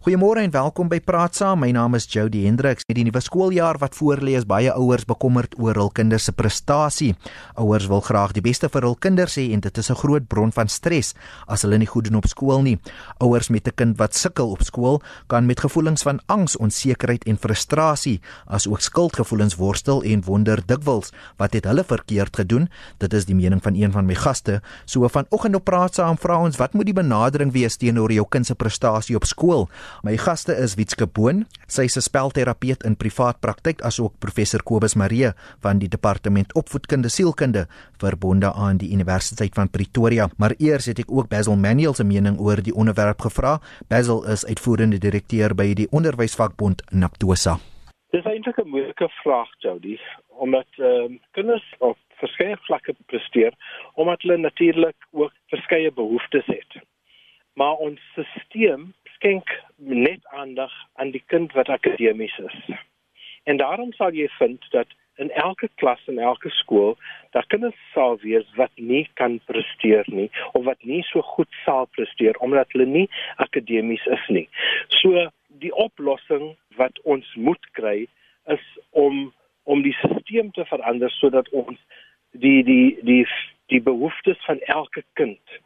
Goeiemôre en welkom by Praat Saam. My naam is Jody Hendriks. Met die nuwe skooljaar wat voorlê is baie ouers bekommerd oor hul kinders se prestasie. Ouers wil graag die beste vir hul kinders hê en dit is 'n groot bron van stres as hulle nie goed doen op skool nie. Ouers met 'n kind wat sukkel op skool kan met gevoelens van angs, onsekerheid en frustrasie, asook skuldgevoelens worstel en wonder dikwels wat het hulle verkeerd gedoen. Dit is die mening van een van my gaste. So vanoggend op Praat Saam vra ons wat moet die benadering wees teenoor jou kind se prestasie op skool? My gaste is Wietske Boon, sy is 'n spelterapeut in privaat praktyk asook professor Kobus Marie van die departement opvoedkunde sielkunde verbonde aan die Universiteit van Pretoria. Maar eers het ek ook Basil Manuel se mening oor die onderwerp gevra. Basil is uitvoerende direkteur by die onderwysvakbond Naptosa. Dis eintlik 'n moeilike vraag, Jody, omdat ehm um, kinders op verskeie vlakke presteer omdat hulle natuurlik ook verskeie behoeftes het. Maar ons stelsel skenk net aandag aan die kind wat akademies is. En daarom sal jy vind dat in elke klas en elke skool daar kinders sal wees wat nie kan presteer nie of wat nie so goed sal presteer omdat hulle nie akademies is nie. So die oplossing wat ons moet kry is om om die stelsel te verander sodat ons die die die die behoeftes van elke kind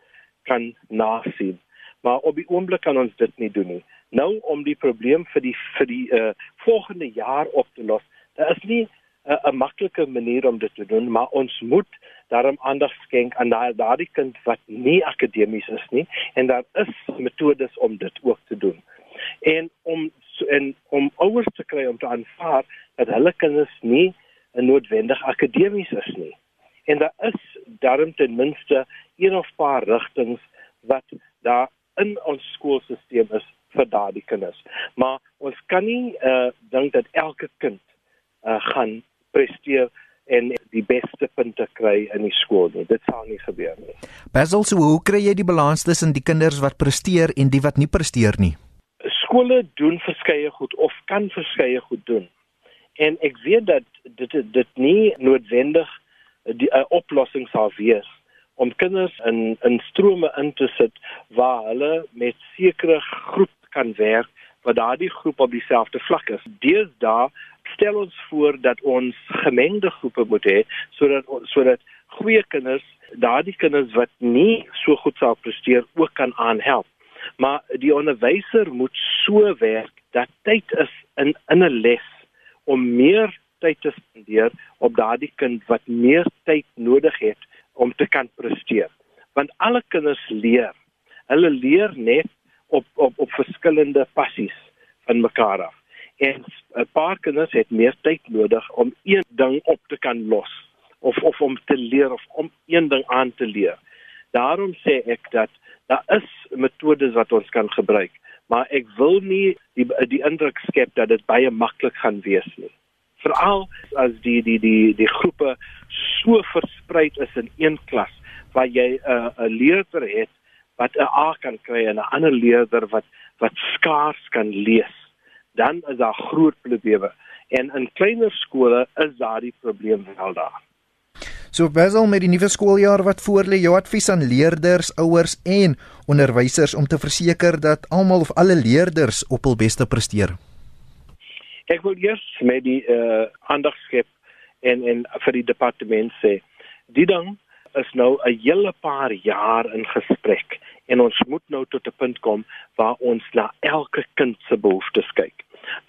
kan nasien maar op die oomblik kan ons dit nie doen nie. Nou om die probleem vir die vir die uh, volgende jaar op te los. Daar is nie uh, 'n maklike manier om dit te doen, maar ons moet daarom aandag skenk aan daardie kind wat nie akademies is nie en daar is metodes om dit ook te doen. En om en om ouers te kry om te aanvaar dat hulle kinders nie noodwendig akademies is nie. En daar is daarom ten minste een of paar rigtings wat daar in ons skoolstelsel is vir daardie kinders. Maar ons kan nie uh dink dat elke kind uh gaan presteer en die beste punte kry in die skool nie. Dit sal nie gebeur nie. Basil, so hoe kry jy die balans tussen die kinders wat presteer en die wat nie presteer nie? Skole doen verskeie goed of kan verskeie goed doen. En ek weet dat dit dit nie noodwendig die uh, oplossing sal wees om kinders in in strome in te sit waar hulle met sekere groep kan werk wat daardie groep op dieselfde vlak is. Deesdae stel ons voor dat ons gemengde groepe moet hê sodat sodat goeie kinders daardie kinders wat nie so goed sou presteer ook kan aanhelp. Maar die onderwyser moet so werk dat tyd is in in 'n les om meer tyd te spandeer op daardie kind wat meer tyd nodig het om te kan presteer. Want alle kinders leer. Hulle leer net op op op verskillende passies van mekaar af. En 'n paar kinders het meer tyd nodig om een ding op te kan los of of om te leer of om een ding aan te leer. Daarom sê ek dat daar is metodes wat ons kan gebruik, maar ek wil nie die die indruk skep dat dit baie maklik gaan wees nie veral as die die die die groepe so versprei is in een klas waar jy 'n uh, 'n leerder het wat 'n A kan kry en 'n ander leerder wat wat skaars kan lees dan is daar groot probleme en in kleiner skole is daardie probleem wel daar So Basil met die nuwe skooljaar wat voorlê, jou advies aan leerders, ouers en onderwysers om te verseker dat almal of alle leerders op hul beste presteer. Ek wil eers met die uh aandag skep en en vir die departement sê, die ding is nou 'n hele paar jaar in gesprek en ons moet nou tot 'n punt kom waar ons na elke kind se behoeftes kyk.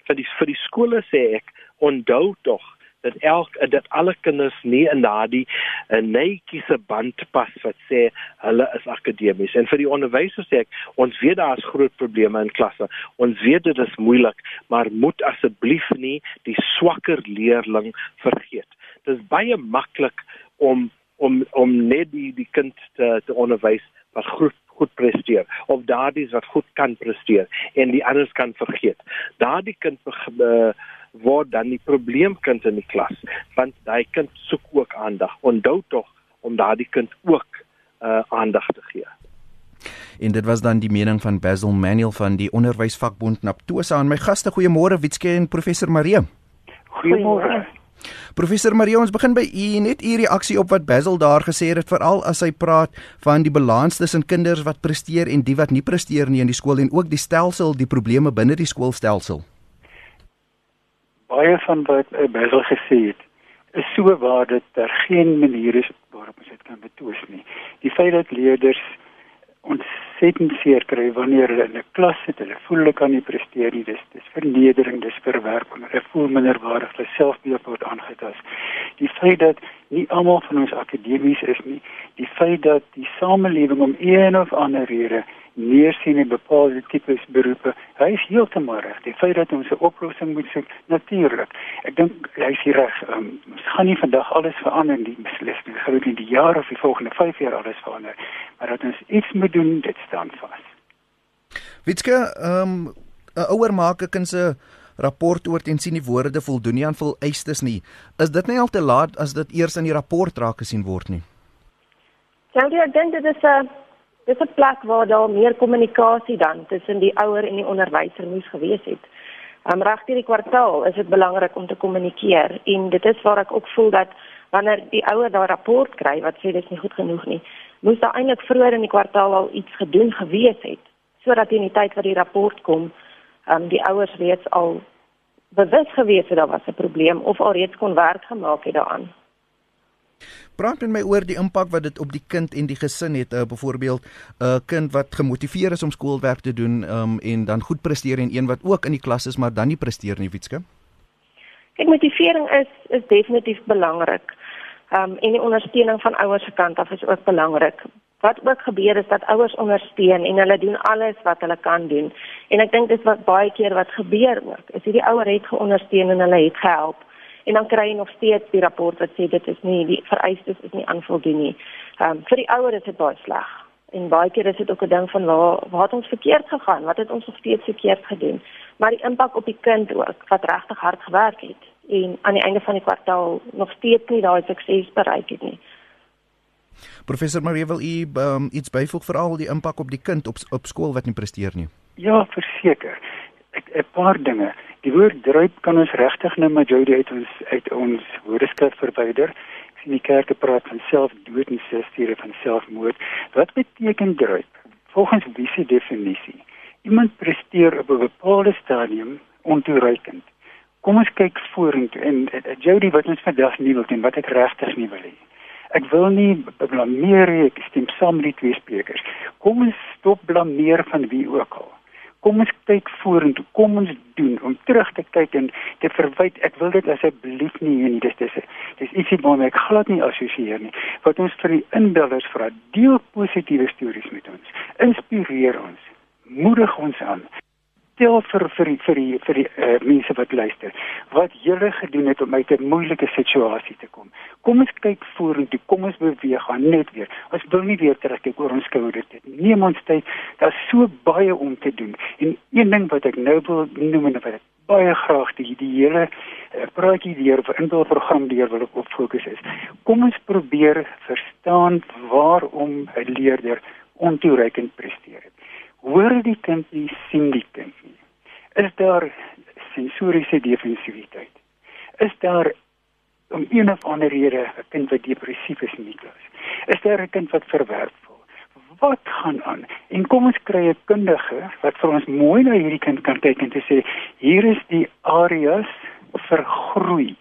Vir die vir die skole sê ek, onthou tog dat elk dat alle kinders nie in daardie uh, netjiese band pas wat sê hulle is akademies. En vir die onderwysers sê ek ons weet daar is groot probleme in klasse. Ons weet dit is moeilik maar moet asseblief nie die swakker leerling vergeet. Dit is baie maklik om om om net die die kind te te onderwys wat goed goed presteer of daardie wat goed kan presteer en die anders kan vergeet. Daardie kind uh, word dan die probleemkind in die klas want daai kind soek ook aandag. Onthou tog om daardie kind ook uh, aandag te gee. En dit was dan die mening van Basil Manuel van die Onderwysvakbond Naptosa. Aan my gaste goeiemôre Witske en professor Marie. Goeiemôre. Professor Marie, ons begin by u. Net u reaksie op wat Basil daar gesê het, veral as hy praat van die balans tussen kinders wat presteer en die wat nie presteer nie in die skool en ook die stelsel, die probleme binne die skoolstelsel. Baie van wat uh, Basil gesê het, is so waar dat daar geen manier is waarop ons dit kan betwis nie. Die feit dat leerders ontsettend seer kry wanneer hulle in 'n klas sit, hulle voel hulle kan nie presteer nie. Dis dis vernedering, dis verwerping. Hulle voel minderwaardig, hulle selfbeeld word aangetast. Die feit dat nie almal van ons akademies is nie, die feit dat die samelewing om een of ander rede neersien in bepaalde tipes beroepe. Hy is heeltemal reg. Die feit dat ons 'n oplossing moet soek, natuurlik. Ek dink hy is reg. Um, ons gaan nie vandag alles verander nie, beslis nie. Gaan nie die jaar of die volgende 5 jaar alles verander, maar dat ons iets moet doen, dit staan vas. Witske, ehm um, 'n ouer maak 'n kind se rapport oor teen sien die woorde voldoen nie aan vol eistes nie. Is dit nie al te laat as dit eers in die rapport raak gesien word nie? Ja, ek dink dit is 'n dis 'n plek waar daar meer kommunikasie dan tussen die ouer en die onderwyser moes gewees het. Um, Reg deur die kwartaal is dit belangrik om te kommunikeer en dit is waar ek ook voel dat wanneer die ouer daai rapport kry wat sê dit is nie goed genoeg nie, moes daar eintlik vroeër in die kwartaal al iets gedoen gewees het sodat in die tyd wat die rapport kom, um, die ouers reeds al bewus gewees het daar was 'n probleem of al reeds kon werk gemaak het daaraan. Praat met my oor die impak wat dit op die kind en die gesin het. Uh, Byvoorbeeld 'n uh, kind wat gemotiveer is om skoolwerk te doen um, en dan goed presteer en een wat ook in die klas is maar dan nie presteer nie, Witske. Kyk, motivering is is definitief belangrik. Ehm um, en die ondersteuning van ouers se kant af is ook belangrik. Wat ook gebeur is dat ouers ondersteun en hulle doen alles wat hulle kan doen. En ek dink dis wat baie keer wat gebeur ook. Is hierdie ouer het geondersteun en hulle het gehelp en dan kry jy nog steeds die rapport wat sê dit is nie die vereistes is nie aanvoldoen nie. Ehm um, vir die ouer is dit baie sleg. En baie keer is dit ook 'n ding van waar waar het ons verkeerd gegaan? Wat het ons nog steeds verkeerd gedoen? Maar die impak op die kind ook wat regtig hard gewerk het en aan die einde van die kwartaal nog steeds nie daai sukses bereik het nie. Professor Marie wil u um, iets byvoeg veral die impak op die kind op op skool wat nie presteer nie. Ja, verseker. 'n paar dinge. Die woord druip kan ons regtig nou Jody uit ons uit ons woordeskrif verwyder. Ek sien die kerke praat van selfdood en selfstiere van selfmoord. Wat beteken druip? Volgens wie se definisie? Iemand presteer op 'n bepaalde stadium ontoereikend. Kom ons kyk vorentoe en Jody wat ons vandag nie wil doen wat ek regtig nie wil hê. Ek wil nie blameer ek stem saam met die twee sprekers. Kom ons stop blameer van wie ook al kom ons kyk vorentoe, kom ons doen om terug te kyk en te verwyd. Ek wil dit asseblief nie hier nie. Dis dis dis ietsie waarmee ek glad nie assosieer nie. Wat ons vir die inbelders vra, deel positiewe stories met ons. Inspireer ons. Moedig ons aan stel vir vir vir die vir die uh, mense wat luister wat julle gedoen het om uit 'n moeilike situasie te kom. Kom ons kyk vorentoe, kom ons beweeg aan net weer. Ons wil nie weer terugkyk oor ons skouers dit. Neem ons tyd. Daar's so baie om te doen. En een ding wat ek nou wil noem en wat ek baie graag die die hele uh, praatjie deur vir inbel program deur wil op fokus is. Kom ons probeer verstaan waarom 'n leerder ontoereikend presteer het hoor die kind nie sien die kind nie. Is daar sensoriese defensiwiteit? Is daar om een of ander rede 'n kind wat depressief is in die klas? Is daar 'n kind wat verwerp voel? Wat gaan aan? En kom ons kry 'n kundige wat vir ons mooi na hierdie kind kan kyk en sê hier is die areas vir groei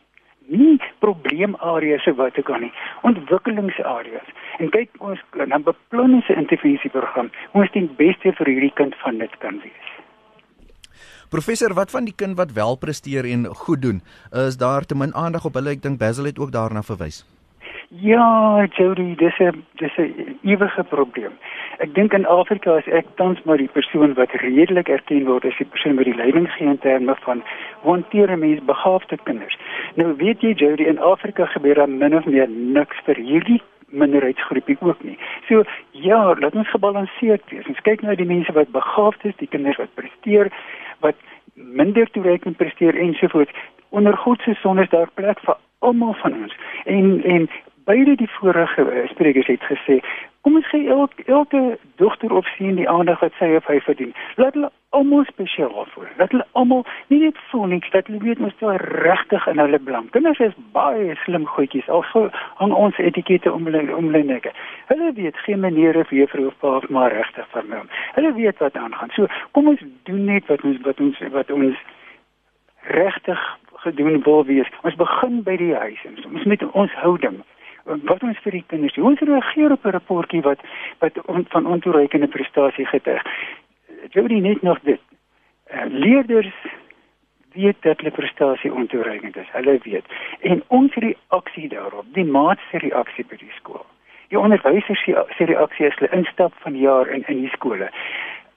nie probleemareas wat ek kan nie ontwikkelingsareas. En kyk ons dan beplan ons 'n intervensieprogram. Hoe ons die beste vir hierdie kind van dit kan wees. Professor wat van die kind wat wel presteer en goed doen? Is daar te min aandag op hulle? Ek dink Basil het ook daarna verwys Ja, Jody, dis 'n dis 'n ewige probleem. Ek dink in Afrika is ek tans maar die persoon wat redelik erken word as die persoon met die leiding gee in terme van hanteer mense begaafde kinders. Nou weet jy Jody, in Afrika gebeur daar min of meer niks vir hierdie minderheidsgroepie ook nie. So ja, laat ons gebalanseerd wees. Ons kyk na die mense wat begaafd is, die kinders wat presteer, wat minder toereikend presteer ensovoorts. Onder God se son is daar plek vir almal van ons. En en beide die vorige sprekers het gesê Kom ons gee elke elke dogter of seun die aandag wat sy of hy verdien. Laat hulle almal spesiaal voel. Laat hulle almal nie net voel nie, dat hulle weet mos toe regtig in hulle belang. Kinders is baie slim goedjies. Al so hang ons etikette om hulle om hulle nekke. Hulle weet geen maniere vir juffrou of pa maar regtig vir my. Hulle weet wat aangaan. So kom ons doen net wat ons wat ons wat ons regtig gedoen wil wees. Ons begin by die huis. Ons met ons houding wat ons vir die kinders hoe ons reageer op 'n rapportjie wat wat on, van ontoereikende prestasie getuig. Jody net nog dit. Uh, leerders weet dat hulle prestasie ontoereikend is. Hulle weet. En ons reaksie daarop, die maats se reaksie by die skool. Die onderwysers se reaksie as hulle instap van jaar in in die skole.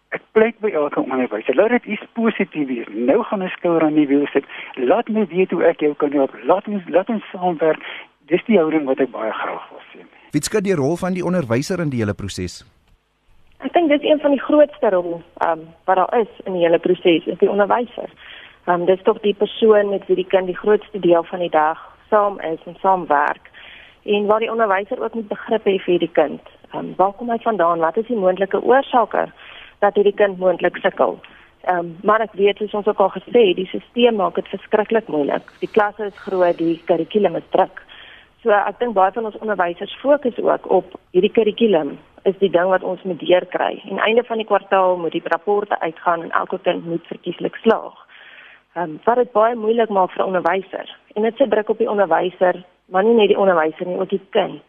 Ek pleit by elke onderwyser, laat dit iets positief wees. Nou gaan 'n skouer aan die wiel sit. Laat my weet hoe ek jou kan help. Laat ons laat ons saamwerk dis die houding wat ek baie graag wil sien. Wie skat die rol van die onderwyser in die hele proses? Ek dink dis een van die grootste rol um, wat daar is in die hele proses, is die onderwyser. Um, dis tog die persoon met wie die kind die grootste deel van die dag saam is en saamwerk. En waar die onderwyser ook moet begrip hê vir die kind. Um, waar kom hy vandaan? Wat is die moontlike oorsake dat hierdie kind moontlik sukkel? Ehm um, maar ek weet soos ons ook al gesê, die stelsel maak dit verskriklik moeilik. Die klasse is groot, die kurrikulum is druk. So ek dink baie van ons onderwysers fokus ook op hierdie kurrikulum is die ding wat ons moet deurkry. En einde van die kwartaal moet die rapporte uitgaan en elke kind moet verkieslik slaag. Ehm um, wat dit baie moeilik maak vir onderwysers. En dit sit druk op die onderwyser, maar nie net die onderwyser nie, ook die kind.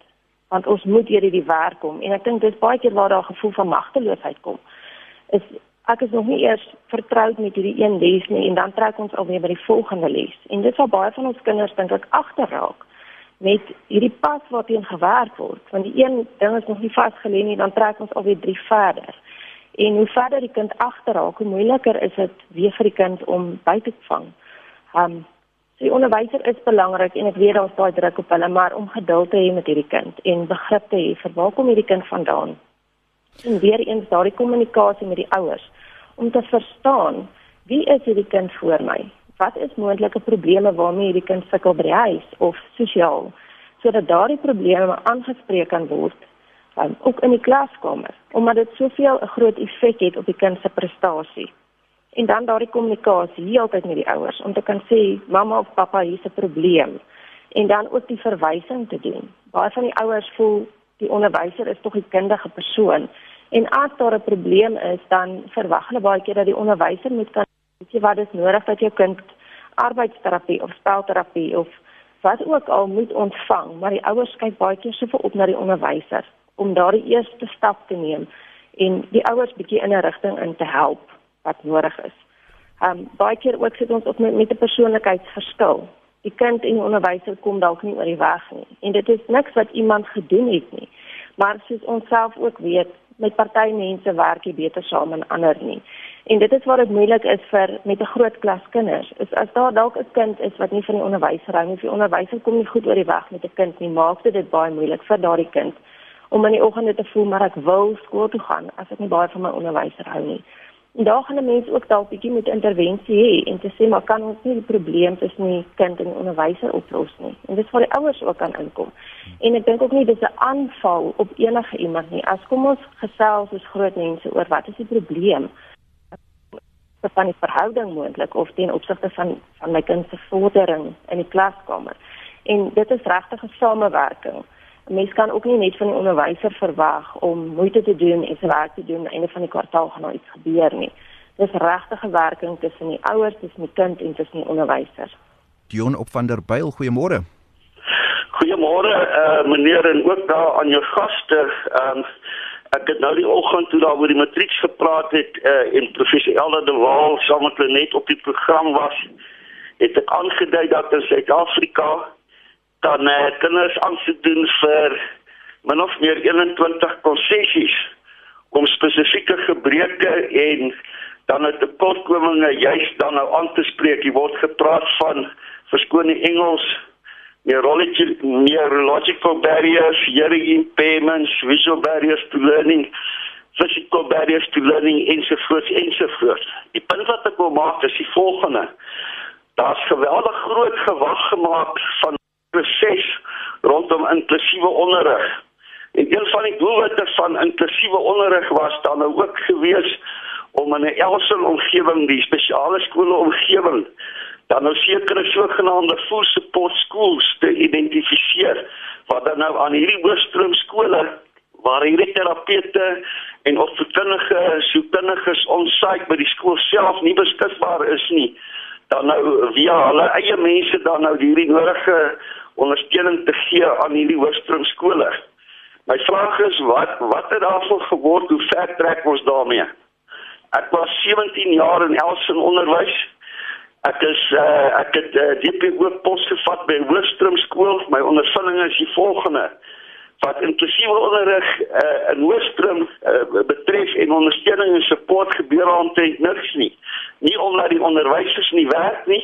Want ons moet hierdie die werk kom en ek dink dis baie keer waar daar 'n gevoel van magteloosheid kom. Is ek is nog nie eers vertroud met hierdie een les nie en dan trek ons alweer by die volgende les. En dit sal baie van ons kinders dink ek agterraak met hierdie pas wat teen gewerk word want die een ding is nog nie vasgelê nie dan trek ons alweer drie verder en hoe verder die kind agterraak hoe moeiliker is dit weer vir die kind om by te vang. Um so die onderwyser is belangrik en ek weet daar's baie druk op hulle maar om geduld te hê met hierdie kind en begrip te hê vir waar kom hierdie kind vandaan. En weer eens daardie kommunikasie met die ouers om te verstaan wie is hierdie kind voor my? Wat is moontlike probleme waarmee hierdie kind sukkel by die huis of sosiaal sodat daardie probleme aangespreek kan word um, ook in die klaskamer omdat dit soveel 'n groot effek het op die kind se prestasie en dan daardie kommunikasie heeltyd met die ouers om te kan sê mamma of pappa hier is 'n probleem. En dan ook die verwysing te doen. Baie van die ouers voel die onderwyser is tog die kundige persoon. En as daar 'n probleem is dan verwag hulle baie keer dat die onderwyser moet kan weet jy wat is nodig dat jou kind arbeidsterapie of spelterapie of wat ook al moet ontvang, maar die ouers kyk baie keer soveel op na die onderwyser om daardie eerste stap te neem en die ouers bietjie in 'n rigting in te help wat nodig is. Um baie keer ook sit ons op met, met 'n persoonlikheidsverskil. Die kind en die onderwyser kom dalk nie oor die weg nie en dit is niks wat iemand gedoen het nie. Maar soos ons self ook weet, met party mense werk jy beter saam en ander nie. En dit is waar dit moeilik is vir met 'n groot klas kinders. Is as daar dalk 'n kind is wat nie van die onderwyser hou nie, of die onderwyser kom nie goed oor die weg met 'n kind nie, maak dit baie moeilik vir daardie kind om in die oggende te voel maar ek wil skool toe gaan as ek nie baie van my onderwyser hou nie. En daar gaan 'n mens ook dalk bietjie met intervensie hê en te sê maar kan ons nie die probleem tussen die kind en die onderwyser oplos nie. En dis waar die ouers ook kan inkom. En ek dink ook nie dis 'n aanval op enige iemand nie. As kom ons gesels as groot mense oor wat is die probleem? van die verhouding moontlik of ten opsigte van van my kind se vordering in die klaskamer. En dit is regtig 'n samewerking. Mens kan ook nie net van die onderwyser verwag om moeite te doen en sy werk te doen aan die einde van die kwartaal gaan nou iets gebeur nie. Dis regtig 'n werking tussen die ouers, tussen die kind en tussen die onderwyser. Dion op van der Byl, goeiemôre. Goeiemôre uh, meneer en ook daar aan jou gaste. Um, Ek het nou die oggend toe daar oor die matriek gepraat het uh, en professor Elder de Waal saam met hulle net op die program was, het ek aangedui dat in Suid-Afrika dan uh, kinders aansoek doen vir min of meer 21 konsessies om spesifieke gebreke en dan 'n tekortkominge juist dan nou aan te spreek. Jy word gepraat van verskoning Engels neurological, neurological barriers, hearing impairments, visual barriers to learning, physical barriers to learning ensovoorts ensovoorts. Die punt wat ek wil maak is die volgende. Daar's geweldig groot gewag gemaak van proses rondom inklusiewe onderrig. En een van die doelwitte van inklusiewe onderrig was dan nou ook gewees om in 'n Elsen omgewing, die spesiale skole omgewing, dan nou sekere sogenaamde full support schools te identifiseer wat dan nou aan hierdie hoëstroom skole waar hierdie terapeute en opvoedkundige sielkundiges onsite by die skool self nie beskikbaar is nie dan nou via hulle eie mense dan nou hierdie nodige ondersteuning te gee aan hierdie hoëstroom skole. My vraag is wat wat het daarvan geword hoe ver trek ons daarmee? Ek was 17 jaar in Elsen onderwys. Ek is uh, ek het uh, eh, DPO pos gevat by Hoëstroom skool. My ondervinding is die volgende: wat inklusiewe onderrig uh, in Hoëstroom uh, betref en ondersteuning en support gebeur omtrent niks nie. Nie omdat die onderwysers nie werk nie.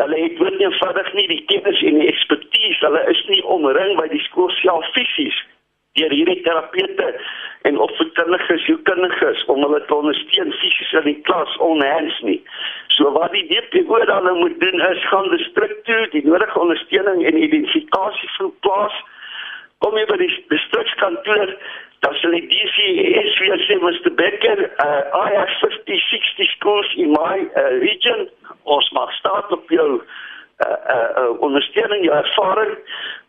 Hulle het nie eenvoudig nie die kennis en die ekspertise. Hulle is nie omring by die skool self fisies deur hierdie terapeute en opvoedkundiges, sielkundiges om hulle te ondersteun fisies in die klas onhands nie. So wat die DPO dan nou moet doen is gaan distrik toe die nodige ondersteuning en identifikasie van plaas kom jy by die distrikskantoor dan sal die DCS weer sê Mr Becker uh, I have 50 60 schools in my uh, region. Ons mag staat op jou uh, uh, ondersteuning jou ervaring.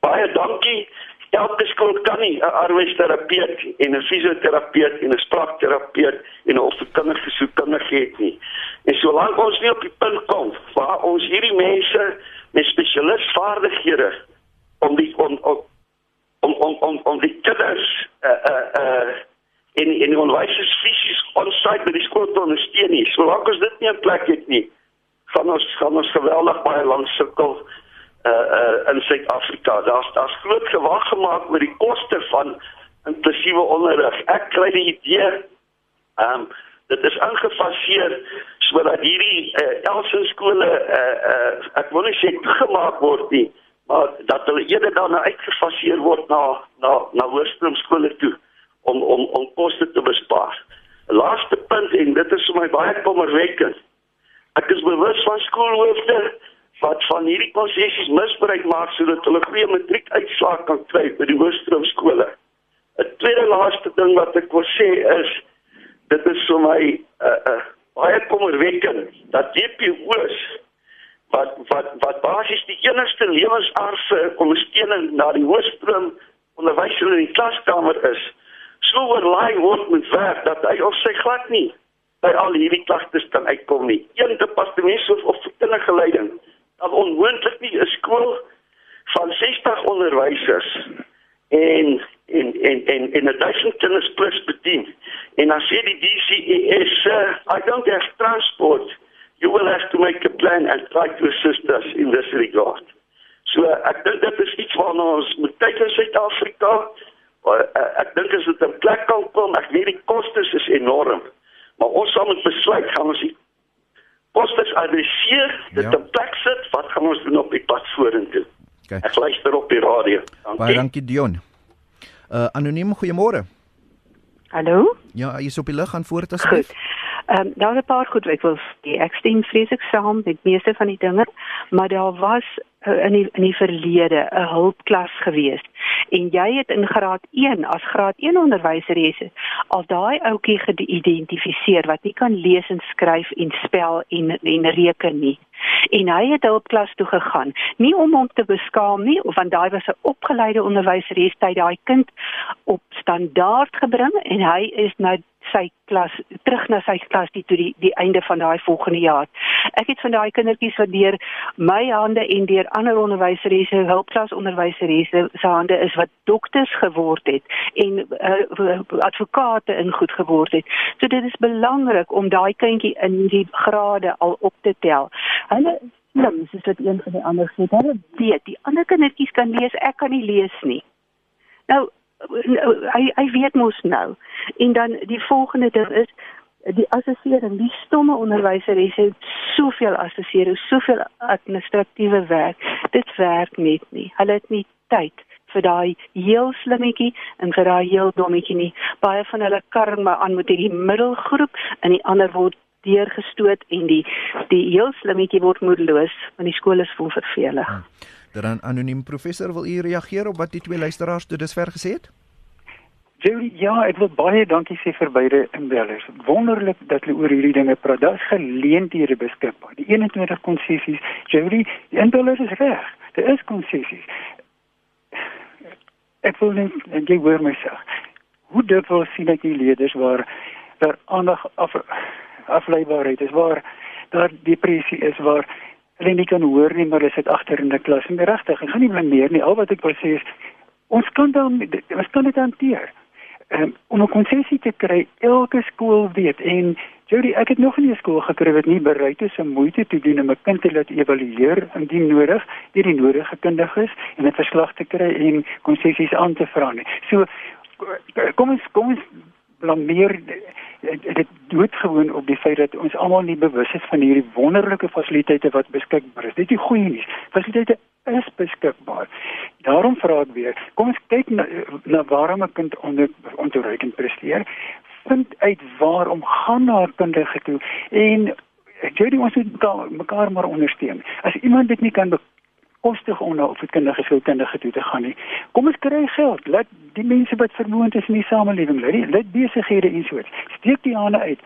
Baie dankie. Elke skool kan nie 'n arbeidsterapeut en 'n fisioterapeut en 'n spraakterapeut en 'n opvoedkundige sielkundige hê nie. En solank ons nie op die punt kom waar ons hierdie mense met spesialistvaardighede om die om, om om om om om die kinders uh uh uh in in onderwysers fisies onsite by die skool te ondersteun nie. Solank ons dit nie in plek het nie, gaan ons gaan ons geweldig baie lank sukkel uh uh in Suid-Afrika. Daar's daar's groot gewag gemaak oor die koste van inklusiewe onderrig. Ek kry die idee ehm um, dit is ingefaseer sodat hierdie uh, Elsen skole uh uh ek wil nie sê toegemaak word nie maar dat hulle eerder dan uitgefaseer word na na na hoërskoolskole toe om om om koste te bespaar. Laaste punt en dit is vir my baie kommerwekkend. Ek is bewus van skoolhoofde wat van hierdie konsessies misbruik maak sodat hulle goeie matriekuitslae kan kry by die hoërskoolskole. 'n Tweede laaste ding wat ek wil sê is dit is vir my 'n uh, uh, baie kommerwekkend dat DPO's wat wat wat basies die enigste lewensaardse ondersteuning na die hoëstroom onderwyser in die klaskamer is so oorlaai word met werk dat hy of sy glad nie by al hierdie klagtes kan uitkom nie. Een departement of of kinderlike leiding dan onmoontlik nie 'n skool van 60 onderwysers en en en en en 'n duisend kinders plus bedien. En dan sê die DCES uh, I don't have transport you will have to make a plan and try to assist us in this regard. So ek dink dit is iets waarna ons moet kyk in Suid-Afrika. Uh, ek dink as dit 'n plek kan kom, ek weet die kostes is enorm. Maar ons sal moet besluit gaan ons die kostes adresseer, dit ja. 'n plek sit, wat gaan ons doen op die pad vorentoe? Okay. Ek luister op die radio. Dankie. Baie dankie Dion. Uh anoniem goeiemôre. Hallo? Ja, jy is op die lig aan voort asseblief. Ehm um, daar 'n paar goed wat ek wil sê. Ek stem vreeslik saam met meeste van die dinge, maar daar was uh, in die in die verlede 'n hulpklas geweest en jy het in graad 1 as graad 1 onderwyser is al daai ouetjie geïdentifiseer wat nie kan lees en skryf en spel en en reken nie en hy het hulpklas toe gegaan nie om hom te beskaam nie want daai was 'n opgeleide onderwyser het hy daai kind op standaard gebring en hy is nou sy klas terug na sy klas die toe die die einde van daai volgende jaar. Ek het van daai kindertjies wat deur my hande en deur ander onderwysers, hulpklas onderwysers se hande is wat dokters geword het en uh, advokate in goed geword het. So dit is belangrik om daai kindjie in die grade al op te tel. Hulle slim, soos wat een van die ander sê, hulle weet die ander kindertjies kan lees, ek kan nie lees nie. Nou hy hy weet mos nou. En dan die volgende ding is die assessering, die stomme onderwyser het soveel assessering, soveel administratiewe werk. Dit werk net nie. Hulle het nie tyd vir daai heel slimmetjie en vir daai heel dommetjie nie. Baie van hulle karring maar aan met hierdie middelgroep en die ander word deurgestoot en die die heel slimmetjie word moedeloos want die skool is vol vervelig. Hmm. Dan anoniem professor wil u reageer op wat die twee luisteraars tot dusver gesê het? Jerry, ja, ek wil baie dankie sê vir beide inbellers. Wonderlik dat hulle oor hierdie dinge praat. Daar's geleenthede beskikbaar. Die 21 konsessies, Jerry, die inbellers is reg. Daar is konsessies. Ek wil net en jy hoor myself. Hoe dit wil sien ek die leerders waar daar aandag af afleibaarheid is waar daar depressie is waar hulle nie kan hoor nie maar hulle sit agter in die klas. En regtig ek gaan nie blameer nie. Al wat ek wil sê is ons kan dan ons kan dit hanteer. Um, om 'n konsessie te kry elke skool weet. En Jody ek het nog nie 'n skool gekry wat nie bereid is om moeite te doen om 'n kind te laat evalueer indien nodig deur die nodige kundiges en 'n verslag te kry en konsessies aan te vra nie. So kom ons kom ons blameer dit doodgewoon op die feit dat ons almal nie bewus is van hierdie wonderlike fasiliteite wat beskikbaar is. Dit is goeie nuus. Fasiliteite is beskikbaar. Daarom vra ek weer, kom ons kyk na, na waarom 'n kind onder ontoereikend presteer. Vind uit waarom gaan na 'n kundige toe en ek sê jy moet mekaar maar ondersteun. As iemand dit nie kan kostig om na opvoedkundige sielkundige toe te gaan nie. Kom ons kry geld. Laat die mense wat vermoond is in die samelewing, laat besighede en so. Steek die hande uit.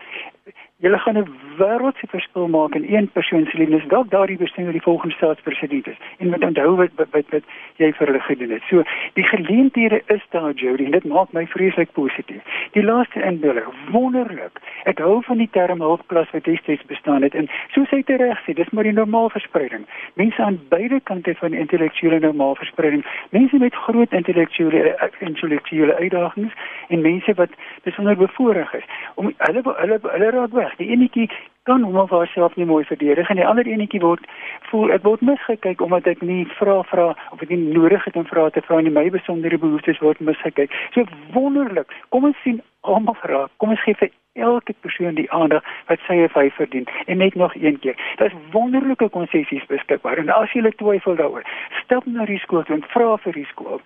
Julle gaan 'n wêreldse verskil maak in een persoon se lewe. Dalk daardie bestemmer die volgende staatspresident is. En moet onthou wat wat wat, jy vir hulle gedoen het. So, die geleenthede is daar, Jody, en dit maak my vreeslik positief. Die laaste inbeller, wonderlik. Ek hou van die term hulpklas wat destyds bestaan het en soos hy reg sê, dis maar die normaal verspreiding. Mense aan beide kante van intellektuele normaal verspreiding. Mense met groot intellektuele intellektuele uitdagings en mense wat besonder bevoorreg is. Om hulle hulle hulle raak weg. Die enetjie kan hom of haarself nie mooi verdedig en die ander enetjie word voel ek word misgekyk omdat ek nie vra vra of ek nie nodig het om vra te vra nie my besondere behoeftes word misgekyk. So wonderlik. Kom ons sien almal vra. Kom ons gee vir elke persoon die aandag wat sy of hy verdien. En net nog een keer. Daar's wonderlike konsessies beskikbaar en as jy twyfel daaroor, stap na die skool en vra vir die skool.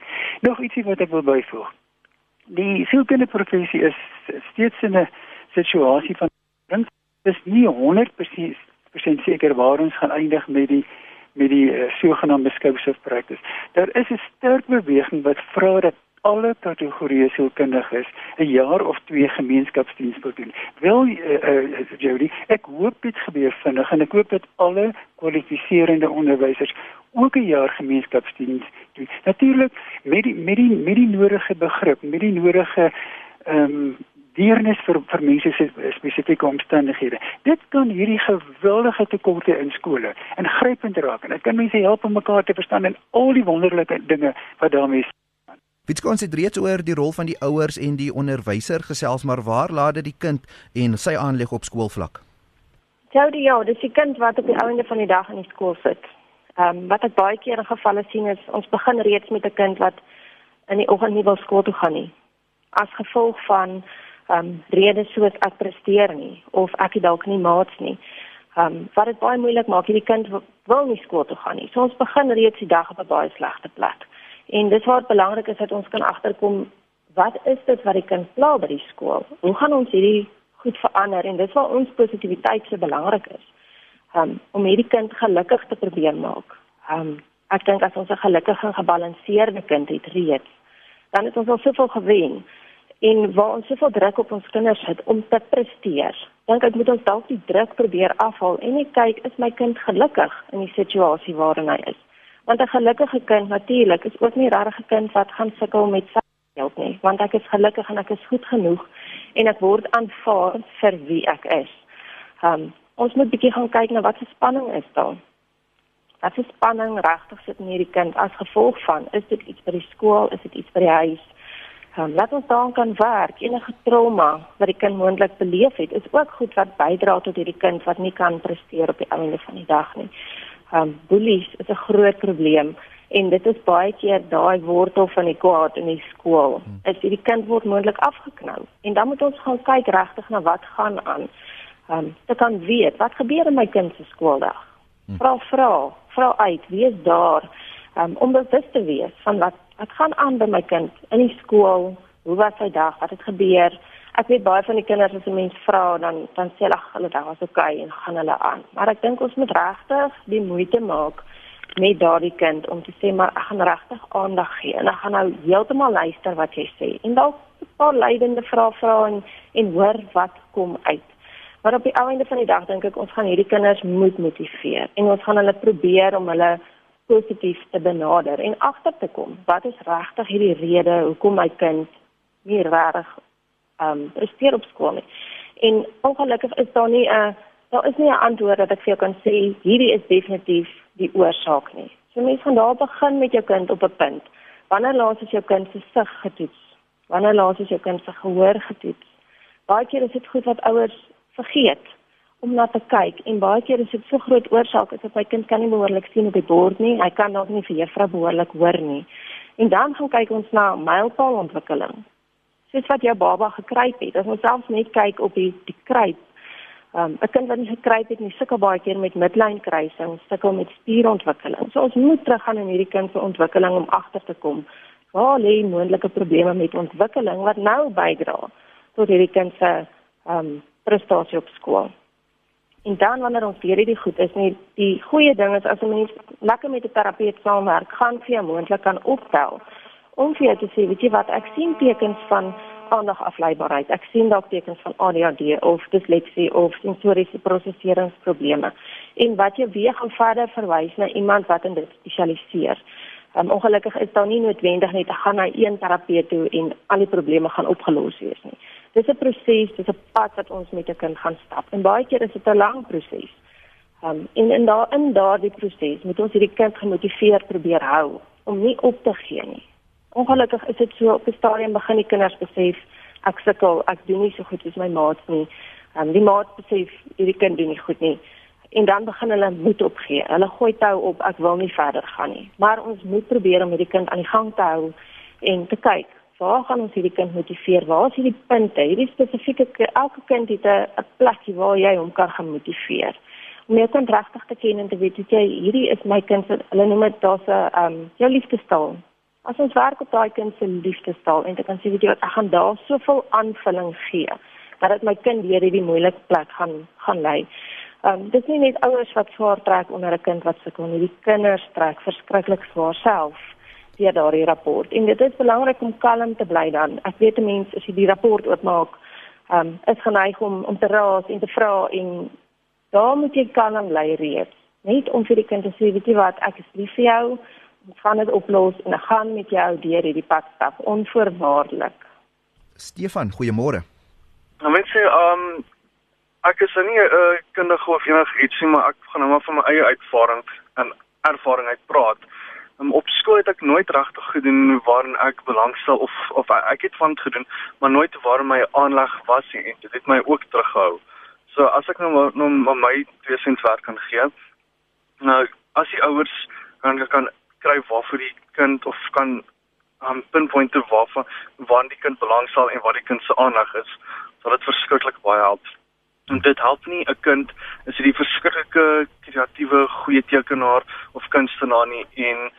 Nog ietsie wat ek wil byvoeg. Die sielkundige professie is steeds in 'n situasie van dis nie 100% seker waar ons gaan eindig met die met die uh, sogenaamde scopes of practice. Daar is 'n sterk beweging wat vra dat alle kategorieë sielkundiges 'n jaar of twee gemeenskapsdiens moet doen. Wil uh, uh, Jody, ek hoop dit gebeur vinnig en ek hoop dat alle kwalifiserende onderwysers ook 'n jaar gemeenskapsdiens doen. Natuurlik met die met die met die nodige begrip, met die nodige ehm um, deernis vir vir mense se spesifieke omstandighede. Dit kan hierdie geweldige tekorte in skole ingrypend raak en dit kan mense help om mekaar te verstaan en al die wonderlike dinge wat daarmee Dit konsentreer oor die rol van die ouers en die onderwyser gesels maar waar laat dit die kind en sy aanleg op skoolvlak? Jody, ja, dis die kind wat op die einde van die dag in die skool sit. Ehm um, wat ek baie keer in gevalle sien is ons begin reeds met 'n kind wat in die oggend nie wil skool toe gaan nie. As gevolg van um redes soos ek presteer nie of ek het dalk nie maats nie. Um wat dit baie moeilik maak, hierdie kind wil nie skool toe gaan nie. So ons begin reeds die dag op 'n baie slegte plek. En dis waar dit belangrik is dat ons kan agterkom wat is dit wat die kind pla by die skool? Hoe gaan ons hierdie goed verander en dis waar ons positiwiteit so belangrik is. Um om hierdie kind gelukkig te probeer maak. Um ek dink as ons 'n gelukkige en gebalanseerde kind het reeds, dan het ons al soveel gewen en waar ons soveel druk op ons kinders sit om te presteer. Dink ek moet ons dalk die druk probeer afhaal en net kyk is my kind gelukkig in die situasie waarin hy is. Want 'n gelukkige kind natuurlik is ook nie regtig 'n kind wat gaan sukkel met selfbeeld nie, want ek is gelukkig en ek is goed genoeg en ek word aanvaar vir wie ek is. Um ons moet bietjie gaan kyk na wat se spanning is daar. Wat se spanning regtig sit in hierdie kind as gevolg van is dit iets by die skool, is dit iets by die huis? Um, laat ons daaraan kan werk. Enige trauma wat die kind moontlik beleef het, is ook goed wat bydra tot hierdie kind wat nie kan presteer op die einde van die dag nie. Um bullies is 'n groot probleem en dit is baie keer daai wortel van die kwaad in die skool. Is hierdie kind word moontlik afgeknou en dan moet ons gaan kyk regtig na wat gaan aan. Um te kan weet wat gebeur in my kind se skooldag. Vra vra, vra uit, wie is daar? Um om bewus te wees van wat Ek gaan aan by my kind in die skool. Hoe was sy dag? Wat het gebeur? Ek weet baie van die kinders as 'n mens vra dan dan sê hulle hulle dag was oukei okay, en gaan hulle aan. Maar ek dink ons moet regtig die moeite maak met daardie kind om te sê maar ek gaan regtig aandag gee en ek gaan nou heeltemal luister wat jy sê. En dalk 'n paar leidende vrae vra en en hoor wat kom uit. Maar op die einde van die dag dink ek ons gaan hierdie kinders moet motiveer en ons gaan hulle probeer om hulle positief te benader en agter te kom wat is regtig hierdie rede hoekom my kind nie regtig um presteer op skool nie. En ongelukkig is daar nie 'n daar is nie 'n antwoord dat ek vir jou kan sê hierdie is definitief die oorsaak nie. So mens gaan daar begin met jou kind op 'n punt. Wanneer laas is jou kind se sig getoets? Wanneer laas is jou kind se gehoor getoets? Baie keer is dit goed wat ouers vergeet om na te kyk en baie keer is dit so groot oorsaak as dat my kind kan nie behoorlik sien op die bord nie. Hy kan dalk nie vir juffrou behoorlik hoor nie. En dan gaan kyk ons na mylpaalontwikkeling soos wat jou baba gekruip het. As ons selfs net kyk op die die kruip. Um, 'n kind wat nie gekruip het nie, sukkel baie keer met midlynkruising, sukkel met spierontwikkeling. So ons moet teruggaan in hierdie kind se ontwikkeling om agter te kom. Waar lê moontlike probleme met ontwikkeling wat nou bydra tot hierdie kind se um prestasie op skool? En dan wanneer ons weer hierdie goed is, nie die goeie ding is as 'n mens lekker met 'n terapeut saamwerk, gaan vir jou moontlik kan optel om vir jou te sê, weet jy wat, ek sien tekens van aandagafleibaarheid. Ek sien dalk tekens van ADHD of disleksie of sensoriese prosesseringsprobleme. En wat jy weer gaan verder verwys na iemand wat in dit spesialiseer. Um, ongelukkig is daar nie noodwendig net te gaan na een terapeut toe en al die probleme gaan opgelos wees nie. Dis 'n proses, dis 'n pad wat ons met 'n kind gaan stap. En baie keer is dit 'n lang proses. Um, en in daardie daardie proses moet ons hierdie kind gemotiveer probeer hou om nie op te gee nie. Ongelukkig is dit so op 'n stadium begin die kinders besef ek sukkel, ek doen nie so goed soos my maats nie. Um, die maats besef hierdie kind doen nie goed nie. En dan begin hulle moed opgee. Hulle gooi tou op, ek wil nie verder gaan nie. Maar ons moet probeer om hierdie kind aan die gang te hou en te kyk waar gaan ons hierdie kind motiveer? Waar is hierdie punte? Hierdie spesifieke elke kind het 'n plekie waar jy hom kan gemotiveer. Om jou kind regtig te ken en te weet jy hierdie is my kind hulle noem dit daar's 'n um, jou liefdestaal As ons werk op daai kind se liefdestaal en dit kan sê weet jy wat ek gaan daar soveel aanvulling gee dat dit my kind deur hierdie moeilike plek gaan gaan lei. Ehm um, dis nie net ouers wat swaar trek onder 'n kind wat sukkel nie, die kinders trek verskriklik swaar self deur daardie rapport. En dit is belangrik om kalm te bly dan. Ek weet 'n mens as jy die rapport oopmaak, ehm um, is geneig om om te raas en te vra en daar moet jy kalm bly reeds. Net om vir die kind te sê weet jy wat ek is lief vir jou ons gaan dit oplos en ek gaan met jou deur hierdie pad stap onvoorwaardelik. Stefan, goeiemôre. Nou mense, ehm um, ek is nie 'n uh, kundige of enig ietsie, maar ek gaan nou maar van my eie ervaring en ervaring uit praat. Um, op skool het ek nooit regtig gedoen waarin ek belangstel of of ek het van gedoen, maar nooit waar my aanleg was nie en dit het my ook teruggehou. So as ek nou nou my twee sents werk kan gee, nou as die ouers kan kan kry waarvoor die kind of kan um pinpointe waarvan waar die kind belangstel en wat die kind se aandag is, sal dit verskriklik baie help. En dit help nie 'n kind as hy die verskriklike kreatiewe goeie tekenaar of kunstenaar nie en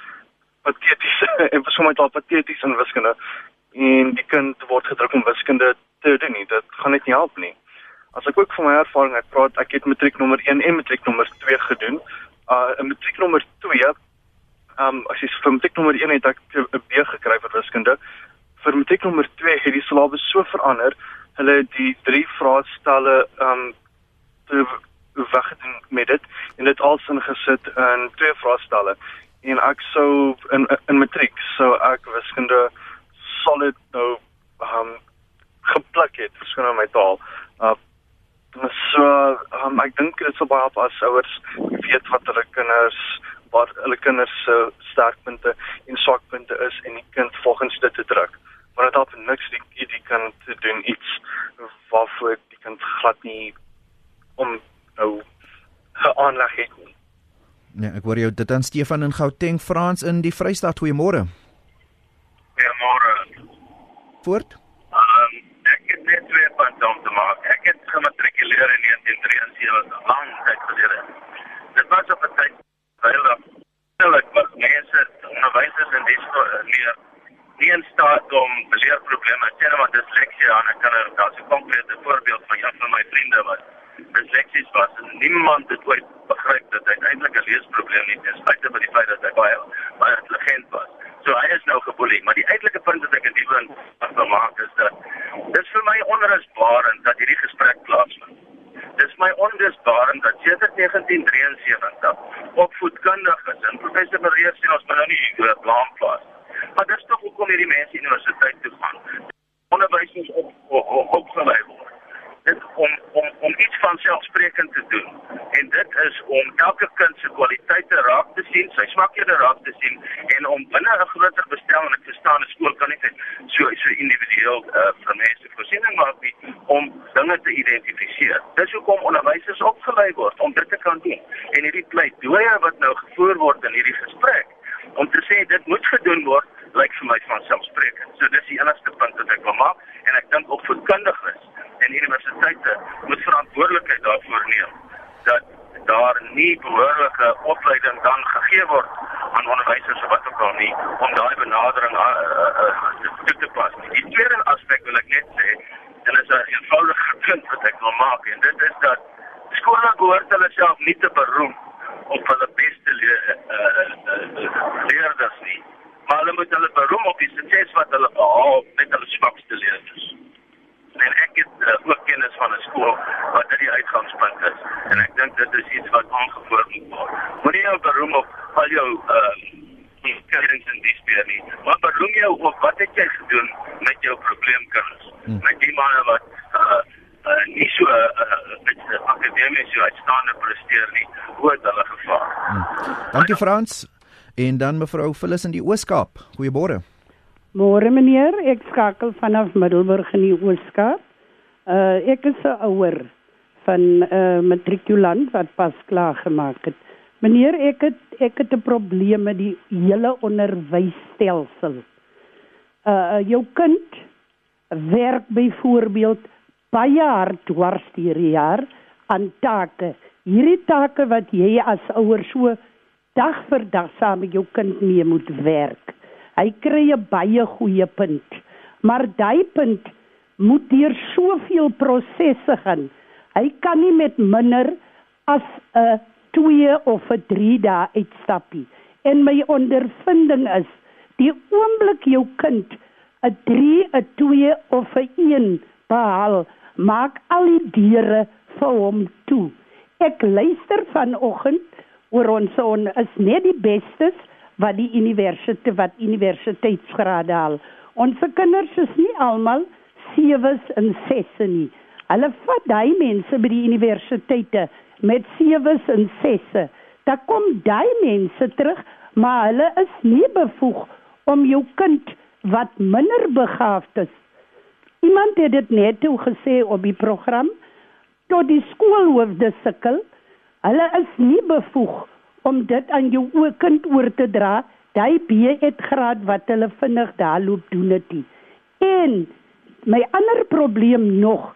pateties en sommer dalk pateties in wiskunde en die kind word gedruk om wiskunde te doen nie. Dit gaan net nie help nie. As ek ook van my ervaring uit praat, ek het matriek nommer 1 en matriek nommer 2 gedoen. Uh in matriek nommer 2 Ehm um, as jy vir matriek nommer 1 het ek 'n B gekry vir wiskunde. Vir matriek nommer 2 het die syllabus so verander. Hulle die drie vraestelle ehm um, weggedoen met dit en dit als ingesit in twee vraestelle. En ek sou in in matriek sou ek wiskunde solid nou ehm um, gepluk het vir skoon my taal. Uh so um, ek dink dit sou baie help as ouers weet wat hulle kinders waar hulle kinders se sterkpunte en swakpunte is en die kind volgens dit te druk. Maar dit help niks die die kan te doen iets waarvoor die kind glad nie om nou aanleg het nie. Ja, ek hoor jou dit aan Stefan in Gauteng, Frans in die Vrystaat. Goeiemôre. Goeiemôre. Voort. Um, ek het net twee punte om te maak. Ek het gematrikuleer in 1973, lang tyd gelede. Dit was op 'n tyd terwyl daar was mense onderwysers en dis leer nie in staat om leerprobleme te sien maar disleksie aan ek kan daar's 'n konkrete voorbeeld van een van my vriende wat disleksies was en niemand het ooit begryp dat hy eintlik 'n leesprobleem het ten spyte van die feit dat hy baie baie intelligent was so hy is nou geboelie maar die eintlike punt wat ek in die punt wil maak is dat hierdie gesprek plaasvind. Dit is my ondersbaarend dat sedert 1973 opvoedkundiges en professor Marie sê ons moet nou nie uh, blaam plaas. Maar dis tog hoekom hierdie mense universiteit toe gaan. Onderwysers op opgelei word dit om om om iets van selfsprekend te doen. En dit is om elke kind se kwaliteite raak te sien, sy swakhede raak te sien en om binne 'n groter bestel en ek verstaan 'n skool kan nie so so individueel uh, vir mense voorsiening maak nie om dinge te identifiseer. Dis hoekom onderwysers opgelei word om dit te kan doen. En hierdie pleidooie wat nou gevoer word in hierdie gesprek om te sê dit moet gedoen word lyk vir my van selfsprekend. So dis die enigste punt wat ek wil maak en ek dink ook vir kundiges en universiteite moet verantwoordelikheid daarvoor neem dat daar nie behoorlike opleiding dan gegee word aan onderwysers of wat ook al nie om daai benadering uh, uh, uh, toe te pas. Die tweede aspek wil ek net sê en dit is 'n eenvoudige punt wat ek wil maak en dit is dat skole behoort hulle self nie te beroem op hulle beste le uh, uh, uh, leerders nie. Maar hulle moet hulle beroem op die sukses wat hulle behaal met hulle swakste leerders en ek het uh, ook kennis van 'n skool wat dit die uitgangspunt is en ek dink dit is iets wat aangevoer moet word. Moenie jou beroem op al jou uh skills en dis baie nie. Maar beroem jou op wat het jy gedoen met jou probleemkinders? Hmm. Met die manne wat uh uh nie so uh, met uh, akademies so uitstaande presteer nie, hoe het hulle gevaar? Hmm. Dankie Frans. En dan mevrou Phyllis in die Ooskaap. Goeiemôre. Môre meneer, ek skakel vanaf Middelburg in die Ooskaap. Uh ek is 'n ouer van 'n uh, matrikulant wat pas klaar gemaak het. Meneer, ek het ek het 'n probleem met die hele onderwysstelsel. Uh jou kind werk byvoorbeeld baie hard dwars hierdie jaar aan take. Hierdie take wat jy as ouer so dag vir dag saam met jou kind mee moet werk. Hy kry 'n baie goeie punt. Maar daai punt moet deur soveel prosesse gaan. Hy kan nie met minder as 'n 2 of 'n 3 dae uitstappie. En my ondervinding is, die oomblik jou kind 'n 3, 'n 2 of 'n 1 behaal, maak al die deure vir hom toe. Ek luister vanoggend oor ons on is net die bestes wat die universiteit wat universiteitsgrade haal. Ons kinders is nie almal sewes en sesse nie. Hulle vat daai mense by die universiteite met sewes en sesse. Daar kom daai mense terug, maar hulle is nie bevoeg om jou kind wat minder begaafd is. Iemand het dit net toe gesê op die program tot die skoolhoofde sukkel. Hulle is nie bevoeg om dit aan jou o kind oor te dra, daai B.Ed graad wat hulle vinnig daar loop doen dit. En my ander probleem nog,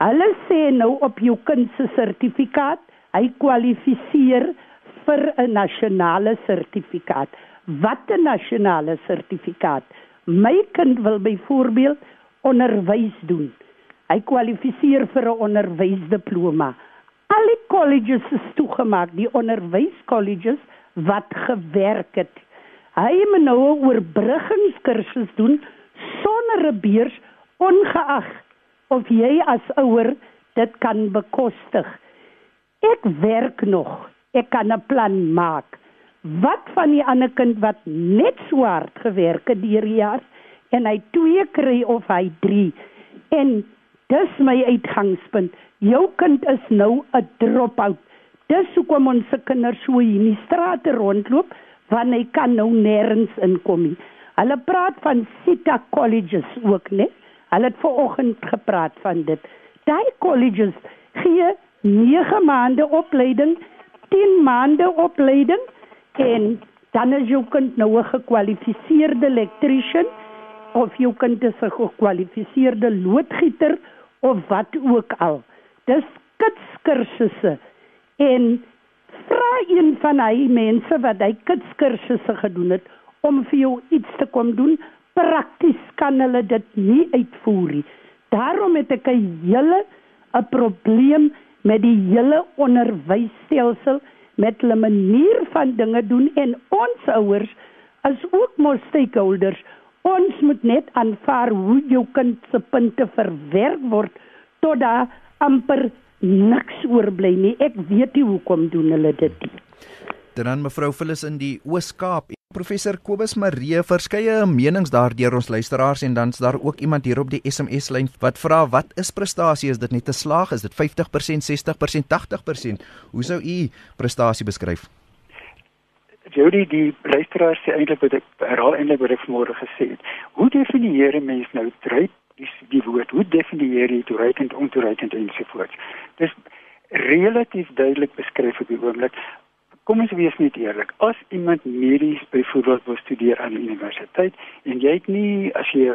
hulle sê nou op jou kind se sertifikaat, hy kwalifiseer vir 'n nasionale sertifikaat. Wat 'n nasionale sertifikaat? My kind wil byvoorbeeld onderwys doen. Hy kwalifiseer vir 'n onderwysdiploma. Al die colleges is toegemaak, die onderwyskolleges wat gewerk het. Hy moet nou 'n oorbruggingskursus doen sonder 'n beurs ongeag of jy as ouer dit kan bekostig. Ek werk nog. Ek kan 'n plan maak. Wat van die ander kind wat net so hard gewerk het deur jaar en hy 2 kry of hy 3 en dis my uitgangspunt jou kind is nou 'n drop-out. Dis hoekom ons se kinders so in die strate rondloop want hy kan nou nêrens inkom nie. Hulle praat van Sita colleges ook, né? Hulle het vanoggend gepraat van dit. Daai colleges gee 9 maande opleiding, 10 maande opleiding en dan is jou kind nou 'n gekwalifiseerde elektriesien of jou kind is 'n gekwalifiseerde loodgieter of wat ook al. Dis kitskursusse en vra een van hy mense wat hy kitskursusse gedoen het om vir jou iets te kom doen. Prakties kan hulle dit nie uitvoer nie. Daarom het ek 'n hele 'n probleem met die hele onderwysstelsel met hulle manier van dinge doen. En ons ouers as ook mos stakeholders ons moet net aanvaar hoe jou kind se punte verwerk word tot daar amper niks oorbly nie. Ek weet nie hoekom doen hulle dit nie. Dan mevrou Phyllis in die Oos-Kaap. Professor Kobus Maree verskeie menings daardeur ons luisteraars en dan's daar ook iemand hier op die SMS lyn wat vra wat is prestasie? Is dit net 'n slaag? Is dit 50%, 60%, 80%? Hoe sou u prestasie beskryf? Jody die luisteraars sê eintlik wat ek herhaal eintlik wat ek vanmôre gesê het. Hoe definieer 'n mens nou dryf die die woord? Hoe definieer jy toereikend, ontoereikend ensovoorts? Dis relatief duidelik beskryf op die oomblik. Kom ons wees net eerlik. As iemand medies byvoorbeeld wil studeer aan die universiteit en jy het nie as jy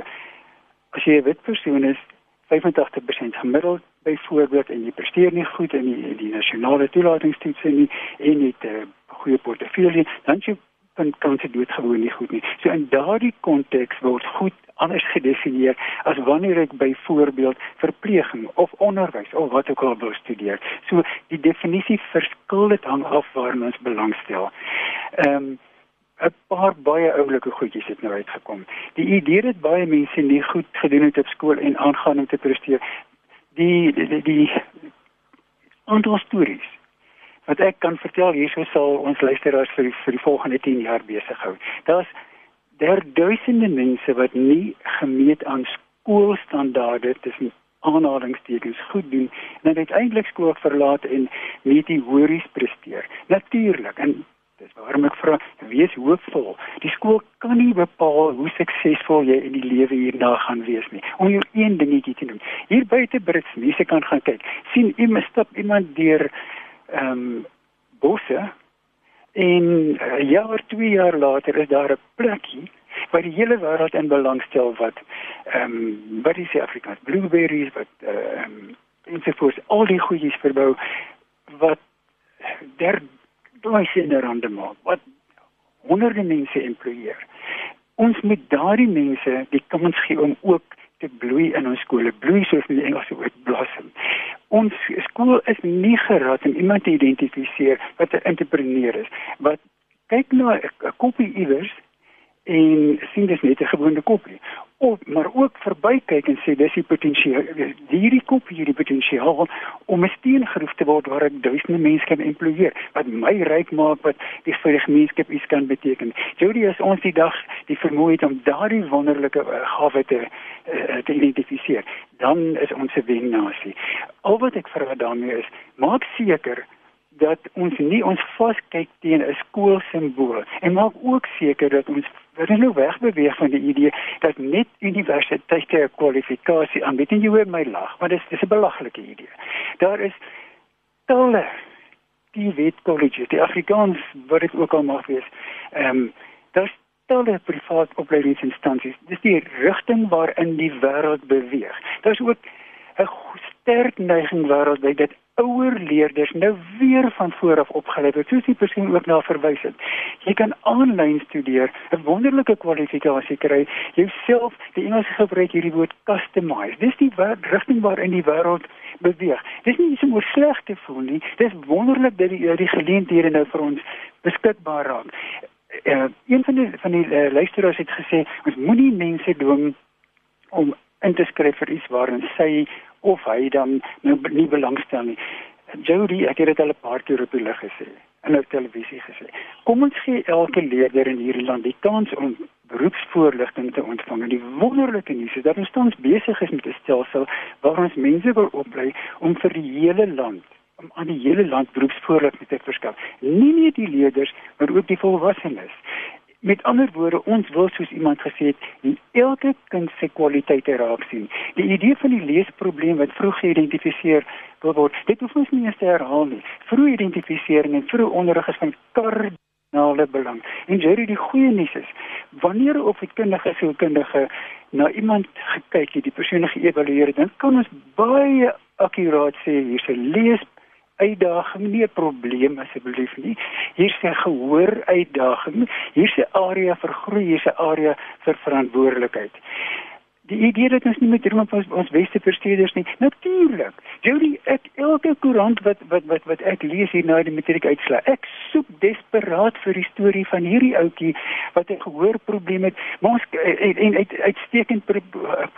as jy 'n wit persoon is 85% gemiddeld byvoorbeeld en jy presteer nie goed in die, die nasionale toelatingstoetse nie en jy het 'n goeie portefeulje, dan jy kan kan dit doodgewoon nie goed nie. So in daardie konteks word goed anders gedefinieer as wanneer ek byvoorbeeld verpleging of onderwys of wat ook al wil studeer. So die definisie verskil dit hang af waar ons belangstel. Ehm um, 'n paar baie oulike goedjies het nou uitgekom. Die idee dat baie mense nie goed gedoen het op skool en aangaan om te presteer. Die die die, die aantal stories wat ek kan vertel hierso sal ons luisteraars vir die, vir die volgende 10 jaar besig hou. Daar's daar duisende mense wat nie gemeet aan skoolstandaarde tussen aanhalingstekens goed doen en dan uiteindelik skool verlaat en meteories presteer. Natuurlik en dis waarom ek vra wees hoopvol. Die skool kan nie bepaal hoe suksesvol jy in die lewe hierna gaan wees nie. Om jou een dingetjie te doen. Hier buite Brits mense kan gaan kyk. sien iemand stap iemand deur ehm um, bosse En 'n uh, jaar, 2 jaar later is daar 'n plekkie waar die hele wêreld in belangstel wat ehm um, wat is Afrikaans blueberries wat ehm um, ensovoorts al die goedjies verbou wat der duisende rande maak wat honderde mense employeer. Ons moet daardie mense die kans gee om ook te bloei in ons skole, bloei soos in die Engelse woord blossom. Ons skool is nie geraad om iemand te identifiseer wat 'n entrepreneur is, wat kyk na 'n koppie iewers en sien dis net 'n gewone koppie. Of maar ook verbykyk en sê dis die potensiaal hierdie koppie hierdie potensiaal om 'n steengroef te word waar ek duisende mense kan employeer wat my ryk maak wat die vir die gemeenskap iets kan beteken. Jody is ons die dag die vermoë het om daardie wonderlike uh, gawe te uh, te identifiseer. Dan is ons 'n wennasie. Al wat ek vra daarmee is maak seker dat ons nie ons vaskyk teen 'n skoolsimbool en maak ook seker dat ons ons nou wegbeweeg van die idee dat net universiteite kwalifikasie aanbied. En jy hoor my lag maar dit is 'n belaglike idee. Daar is talle die wet colleges die Afrikaans wat dit ook al mag wees ehm um, daar's talle privaat opleidingsinstansies. Dis die rigting waarin die wêreld beweeg. Daar's ook 'n sterk neiging wêreldwyd dat ouer leerders nou weer van voor af opgelei word. Soos die persoon ook na verwys het. Jy kan aanlyn studeer, 'n wonderlike kwalifikasie kry. Jouself, die Engels gebruik hierdie woord customize. Dis die rigting waarin die wêreld beweeg. Dis nie so mooi sleg te voel nie. Dis wonderlik dat die die geleenthede nou vir ons beskikbaar raak. Uh, een van die van die uh, luisteraars het gesê ons moenie mense dwing om in te skryf vir iets waarin sy of hy dan nou nie belangstel nie. Jody, ek het dit al 'n paar keer op die lig gesê en op televisie gesê. Kom ons gee elke leerder in hierdie land die kans om beroepsvoorligting te ontvang. En die wonderlike nuus is dat ons tans besig is met 'n stelsel waar ons mense wil oplei om vir die hele land om aan die hele land beroepsvoorligting te verskaf. Nie net die leerders, maar ook die volwassenes. Met ander woorde, ons wil soos iemand gesê het, elke kind se kwaliteite raak sien. Die idee van die leesprobleem wat vroeg geïdentifiseer word, dit hoef ons nie eens te herhaal nie. Vroeg identifisering en vroeg onderrig is van kardinale belang. En jy die goeie nuus is, wanneer of 'n kundige sielkundige na iemand gekyk het, die persoon geëvalueer het, dan kan ons baie akkuraat sê hier's 'n lees uitdaging nie 'n probleem asseblief nie. Hier sê gehoor uitdaging. Hier sê area vir groei, hier sê area vir verantwoordelikheid. Die idee dat ons nie met droom van ons beste versteeders nie. Natuurlik. Jody, ek elke koerant wat wat wat wat ek lees hier na die matriek uitslaa. Ek soek desperaat vir die storie van hierdie ouetjie wat 'n gehoorprobleem het, maar ons en, en uit, uitstekend pre,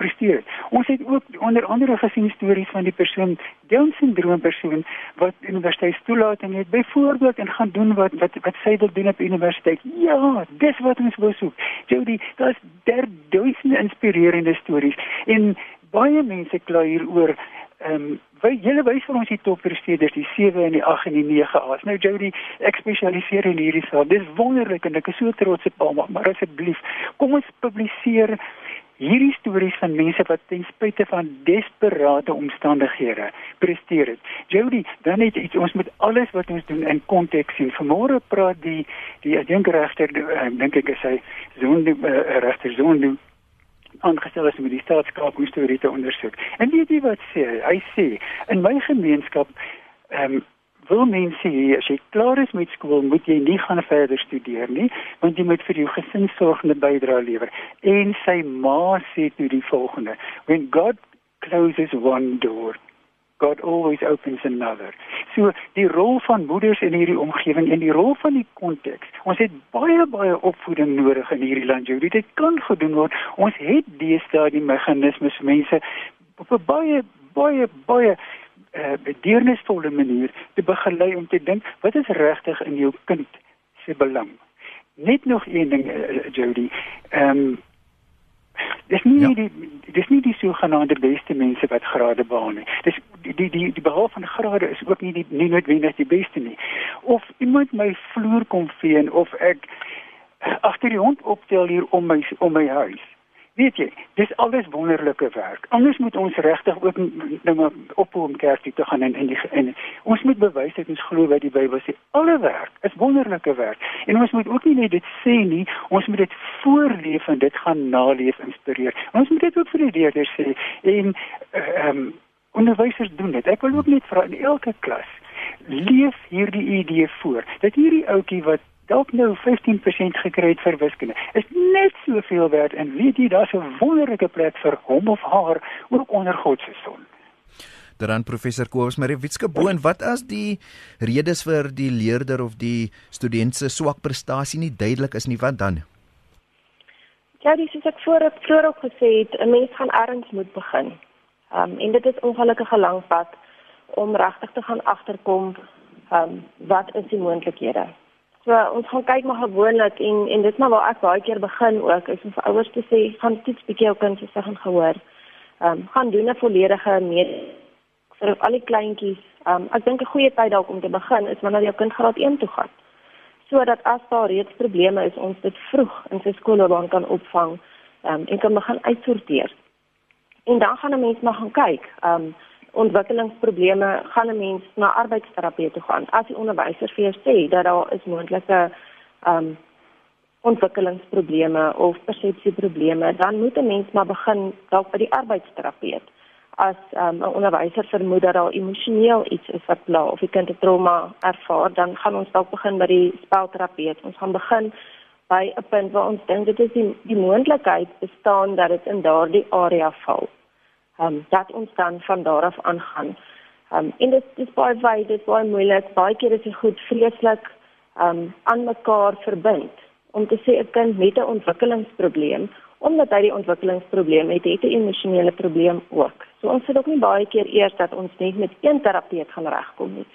presteer. Ons het ook onder andere gesien stories van die persoon Down syndroom persoon wat universiteit toelaat en het byvoorbeeld en gaan doen wat wat wat sy wil doen op universiteit. Ja, dis wat ons wil soek. Jody, daar's der duisende inspirerende stories en baie mense kla hieroor ehm um, julle wys vir ons die toppresteerders, die 7 en die 8 en die 9 A's. Nou Jody, ek spesialiseer in hierdie saak. Dis wonderlik en ek is so trots op hom, maar asseblief, kom ons publiseer hierdie stories van mense wat ten spyte van desperate omstandighede presteer het. Jody, dan net iets ons moet alles wat ons doen in konteks sien. Vanmôre praat die die adjunkregter, uh, dink ek is hy Zondo uh, regter Zondo aangestel is om die staatskaakhistorie te ondersoek. En weet jy wat sê hy? Hy sê in my gemeenskap ehm um, wil mense hier as jy klaar is met skool, moet jy nie gaan verder studeer nie, want jy moet vir jou gesin sorgende bydrae lewer. En sy ma sê toe die volgende: When God closes one door, God always opens another. So die rol van moeders in hierdie omgewing en die rol van die konteks. Ons het baie baie opvoeding nodig in hierdie land. Jy dit kan gedoen word. Ons het deesdae die meganismes vir mense op 'n baie baie baie uh, deernisvolle manier te begelei om te dink wat is regtig in jou kind se belang. Net nog een ding uh, Jody. Ehm um, dis nie ja. die dis nie die sogenaamde beste mense wat grade behaal nie. Dis die die die, die behaal van grade is ook nie die nie noodwendig die beste nie. Of iemand my vloer kom vee of ek agter die hond optel hier om my om my huis. Weet jy, dis alles wonderlike werk. Anders moet ons regtig ook nou maar op hom kerk toe gaan en in die en ons moet bewys dat ons glo wat die Bybel sê. Alle werk is wonderlike werk. En ons moet ook nie net dit sê nie, ons moet dit voorleef en dit gaan naleef inspireer. Ons moet dit ook vir die leerders sê en ehm um, onderwysers doen dit. Ek wil ook net in elke klas leef hierdie idee voor. Dat hierdie ouetjie wat dalk nou 15% gekry het vir wiskunde. Is net soveel werd en weet jy daar's 'n wonderlike plek vir hom of haar ook onder God se son. Dan professor Kobus Marewitske boon wat as die redes vir die leerder of die student se swak prestasie nie duidelik is nie wat dan? Ja, dis soos ek voor vroeër ook gesê het, 'n mens gaan ergens moet begin. Um en dit is ongelukkige lank pad om regtig te gaan agterkom um wat is die moontlikhede? So ons gaan kyk maar gewoonlik en en dit maar waar ek baie keer begin ook is om vir ouers te sê gaan toets bietjie jou kind se gaan gehoor. Ehm um, gaan doen 'n volledige meet vir al die kleintjies. Ehm um, ek dink 'n goeie tyd dalk om te begin is wanneer jou kind graad 1 toe gaan. Sodat as daar reeds probleme is, ons dit vroeg in sy skoolloopbaan kan opvang ehm um, en kan begin uitsorteer. En dan gaan 'n mens maar gaan kyk. Ehm um, ontwikkelingsprobleme gaan 'n mens na arbeidsterapie toe gaan. As die onderwyser vir jou sê dat daar is moontlike ehm um, ontwikkelingsprobleme of persepsieprobleme, dan moet 'n mens maar begin dalk by die arbeidsterapeut. As um, 'n onderwyser vermoed dat daar emosioneel iets is wat pla of 'n kind 'n trauma ervaar, dan gaan ons dalk begin by die spelterapeut. Ons gaan begin by 'n punt waar ons dink dit is die, die moontlikheid bestaan dat dit in daardie area val um, dat ons dan van daar af aangaan. Um, en dit is baie baie dit is baie moeilik. Baie keer is dit goed vreeslik um aan mekaar verbind om te sê 'n kind met 'n ontwikkelingsprobleem omdat hy die ontwikkelingsprobleem het, het 'n emosionele probleem ook. So ons sit ook nie baie keer eers dat ons net met een terapeut gaan regkom nie.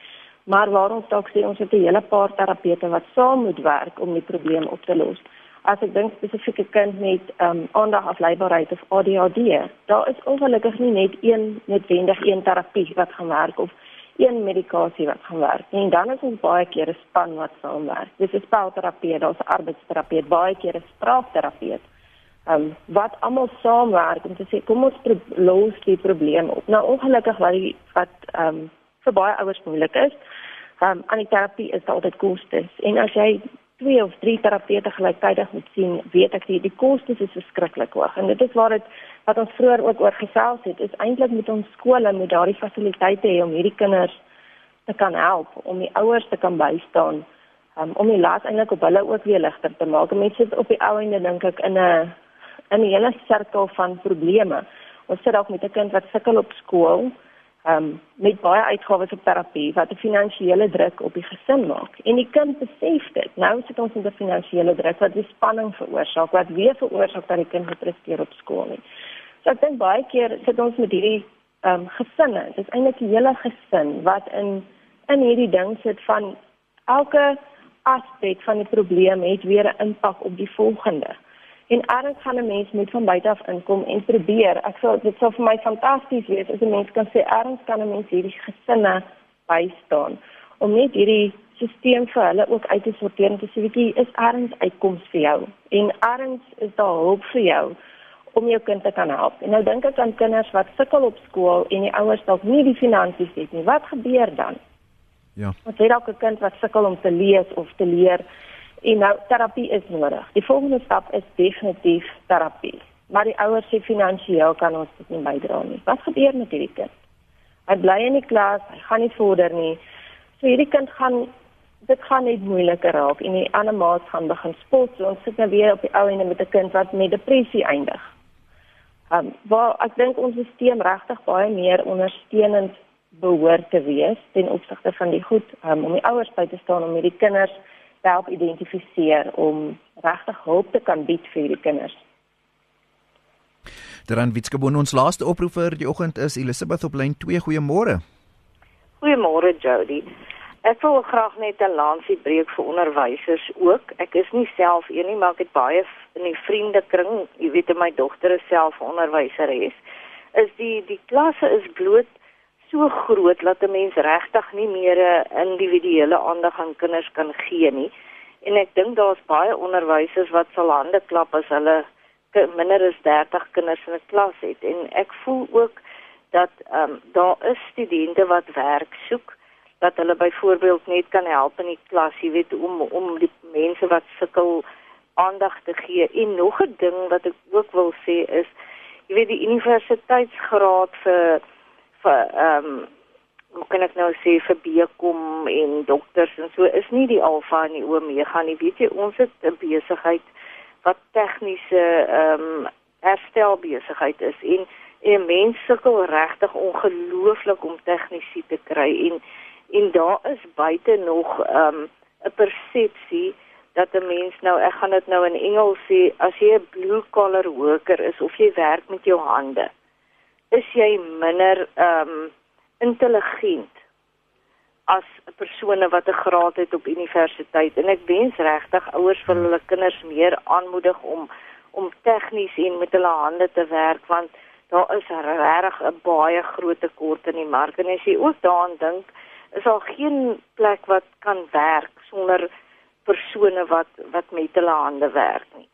Maar waar ons dalk sê ons het 'n hele paar terapeute wat saam moet werk om die probleem op te los as ek dink spesifieke kind met ehm um, aandagafleibaarheid of ADHD, daar is ongelukkig nie net een noodwendig een terapie wat gaan werk of een medikasie wat gaan werk nie. En dan is ons baie keer 'n span wat saamwerk. Dis 'n spelterapie, daar's arbeidsterapie, baie keer 'n spraakterapie. Ehm um, wat almal saamwerk om te sê kom ons los die probleem op. Nou ongelukkig wat die wat ehm um, vir baie ouers moeilik is, ehm um, aan die terapie is daar altyd kostes. En as jy twee of drie terapeute gelyktydig moet sien, weet ek die, die kostes is verskriklik hoog. En dit is waar dit wat ons vroeër ook oor gesels het, is eintlik moet ons skole met daardie fasiliteite hê om hierdie kinders te kan help, om die ouers te kan bystaan, um, om die las eintlik op hulle ook weer ligter te maak. Mense sit op die ou einde dink ek in 'n in 'n hele sirkel van probleme. Ons sit dalk met 'n kind wat sukkel op skool um, met baie uitgawes op terapie wat 'n finansiële druk op die gesin maak. En die kind besef dit. Nou sit ons met 'n finansiële druk wat die spanning veroorsaak, wat weer veroorsaak dat die kind gepresteer op skool nie. So ek dink baie keer sit ons met hierdie ehm um, gesinne. Dit is eintlik 'n hele gesin wat in in hierdie ding sit van elke aspek van die probleem het weer 'n impak op die volgende. En erns gaan 'n mens moet van buite af inkom en probeer. Ek sê dit sou vir my fantasties wees as 'n mens kan sê erns kan 'n mens hierdie gesinne bystaan om net hierdie stelsel vir hulle ook uit te sorteer en te sê wie is erns uitkoms vir jou en erns is daar hulp vir jou om jou kind te kan help. En nou dink ek aan kinders wat sukkel op skool en die ouers dalk nie die finansies het nie. Wat gebeur dan? Ja. Wat sê dalk 'n kind wat sukkel om te lees of te leer En nou terapie is nodig. Die volgende stap is definitief terapie. Maar die ouers sê finansiëel kan ons dit nie bydra nie. Wat gebeur met hierdie kind? Hy bly in die klas, hy gaan nie vorder nie. So hierdie kind gaan dit gaan net moeiliker raak en die ander maats gaan begin spot. So ons sit nou weer op die ou ende met 'n kind wat met depressie eindig. Ehm um, waar ek dink ons stelsel regtig baie meer ondersteunend behoort te wees ten opsigte van die goed um, om die ouers by te staan om hierdie kinders self identifiseer om regtig hulp te kan bied vir die kinders. Dan Witskebon ons laaste oproep vir die oggend is Elisabeth op lyn 2 goeiemôre. Goeiemôre Jody. Ek wil graag net 'n lansie breek vir onderwysers ook. Ek is nie self een nie, maar ek het baie in die vriendekring, jy weet my dogter is self onderwyseres. Is die die klasse is bloot so groot dat 'n mens regtig nie meer 'n individuele aandag aan kinders kan gee nie. En ek dink daar's baie onderwysers wat sal hande klap as hulle minder as 30 kinders in 'n klas het. En ek voel ook dat ehm um, daar is studente wat werk soek dat hulle byvoorbeeld net kan help in die klas, jy weet om om die mense wat sukkel aandag te gee. En nog 'n ding wat ek ook wil sê is jy weet die universiteitsgraad vir vir ehm um, hoe kan ek nou sê vir bekom en dokters en so is nie die alfa en die omega nie. Weet jy, ons het 'n besigheid wat tegniese ehm um, herstel besigheid is en en mense sukkel regtig ongelooflik om tegnisie te kry en en daar is buite nog ehm um, 'n persepsie dat 'n mens nou ek gaan dit nou in Engels sê as jy 'n blue collar worker is of jy werk met jou hande is jy minder ehm um, intelligent as 'n persoon wat 'n graad het op universiteit. En ek wens regtig ouers vir hulle kinders meer aanmoedig om om tegnies en met hulle hande te werk want daar is regtig 'n baie groot tekort in die mark. En as jy ook daaraan dink is daar geen plek wat kan werk sonder persone wat wat met hulle hande werk nie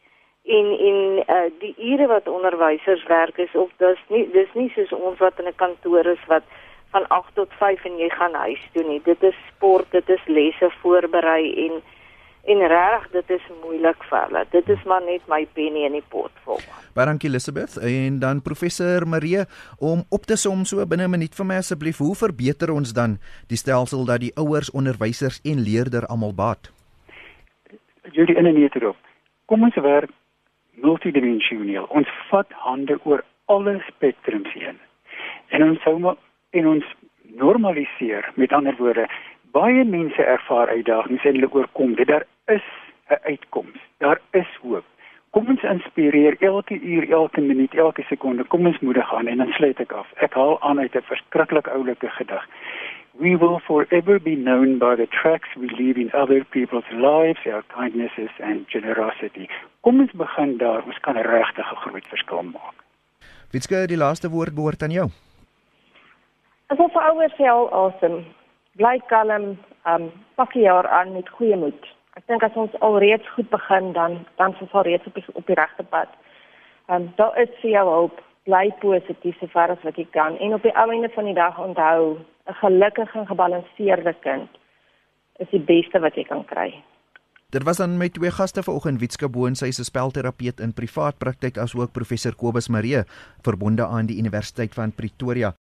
en en uh, die ure wat onderwysers werk is of dis nie dis nie soos ons wat in 'n kantoor is wat van 8 tot 5 en jy gaan huis toe nie. Dit is sport dit is lesse voorberei en en reg dit is moeilik vir hulle. Dit is maar net my penny in die pot vol. Baie dankie Elisabeth en dan professor Marie om op te som so binne 'n minuut vir my asseblief hoe verbeter ons dan die stelsel dat die ouers onderwysers en leerders almal baat? Julie in 'n minuut erop kom ons werk multidimensioneel. Ons vat hande oor alle spektrums heen. En ons sou maar en ons normaliseer met ander woorde baie mense ervaar uitdagings en hulle oorkom dit. Daar is 'n uitkoms daar is hoop. Kom ons inspireer elke uur elke minuut elke sekonde. Kom ons moedig aan en dan sluit ek af. Ek haal aan uit 'n verskriklik oulike gedig we will forever be known by the tracks we leave in other people's lives, our kindnesses and generosity. Kom ons begin daar, ons kan regtig 'n groot verskil maak. Witske, die laaste woord behoort aan jou. As of ouers sê al awesome. Bly kalm, um pak jy jaar aan met goeie moed. Ek dink as ons alreeds goed begin dan dan sal ons reeds op die, op die regte pad. Um daar is vir jou hulp. Bly positief so ver as wat jy kan en op die ou einde van die dag onthou 'n gelukkige en gebalanseerde kind is die beste wat jy kan kry. Dit was dan my twee gaste vanoggend Witska Boon, sy is 'n spelterapeut in privaat praktyk asook professor Kobus Maree verbonde aan die Universiteit van Pretoria.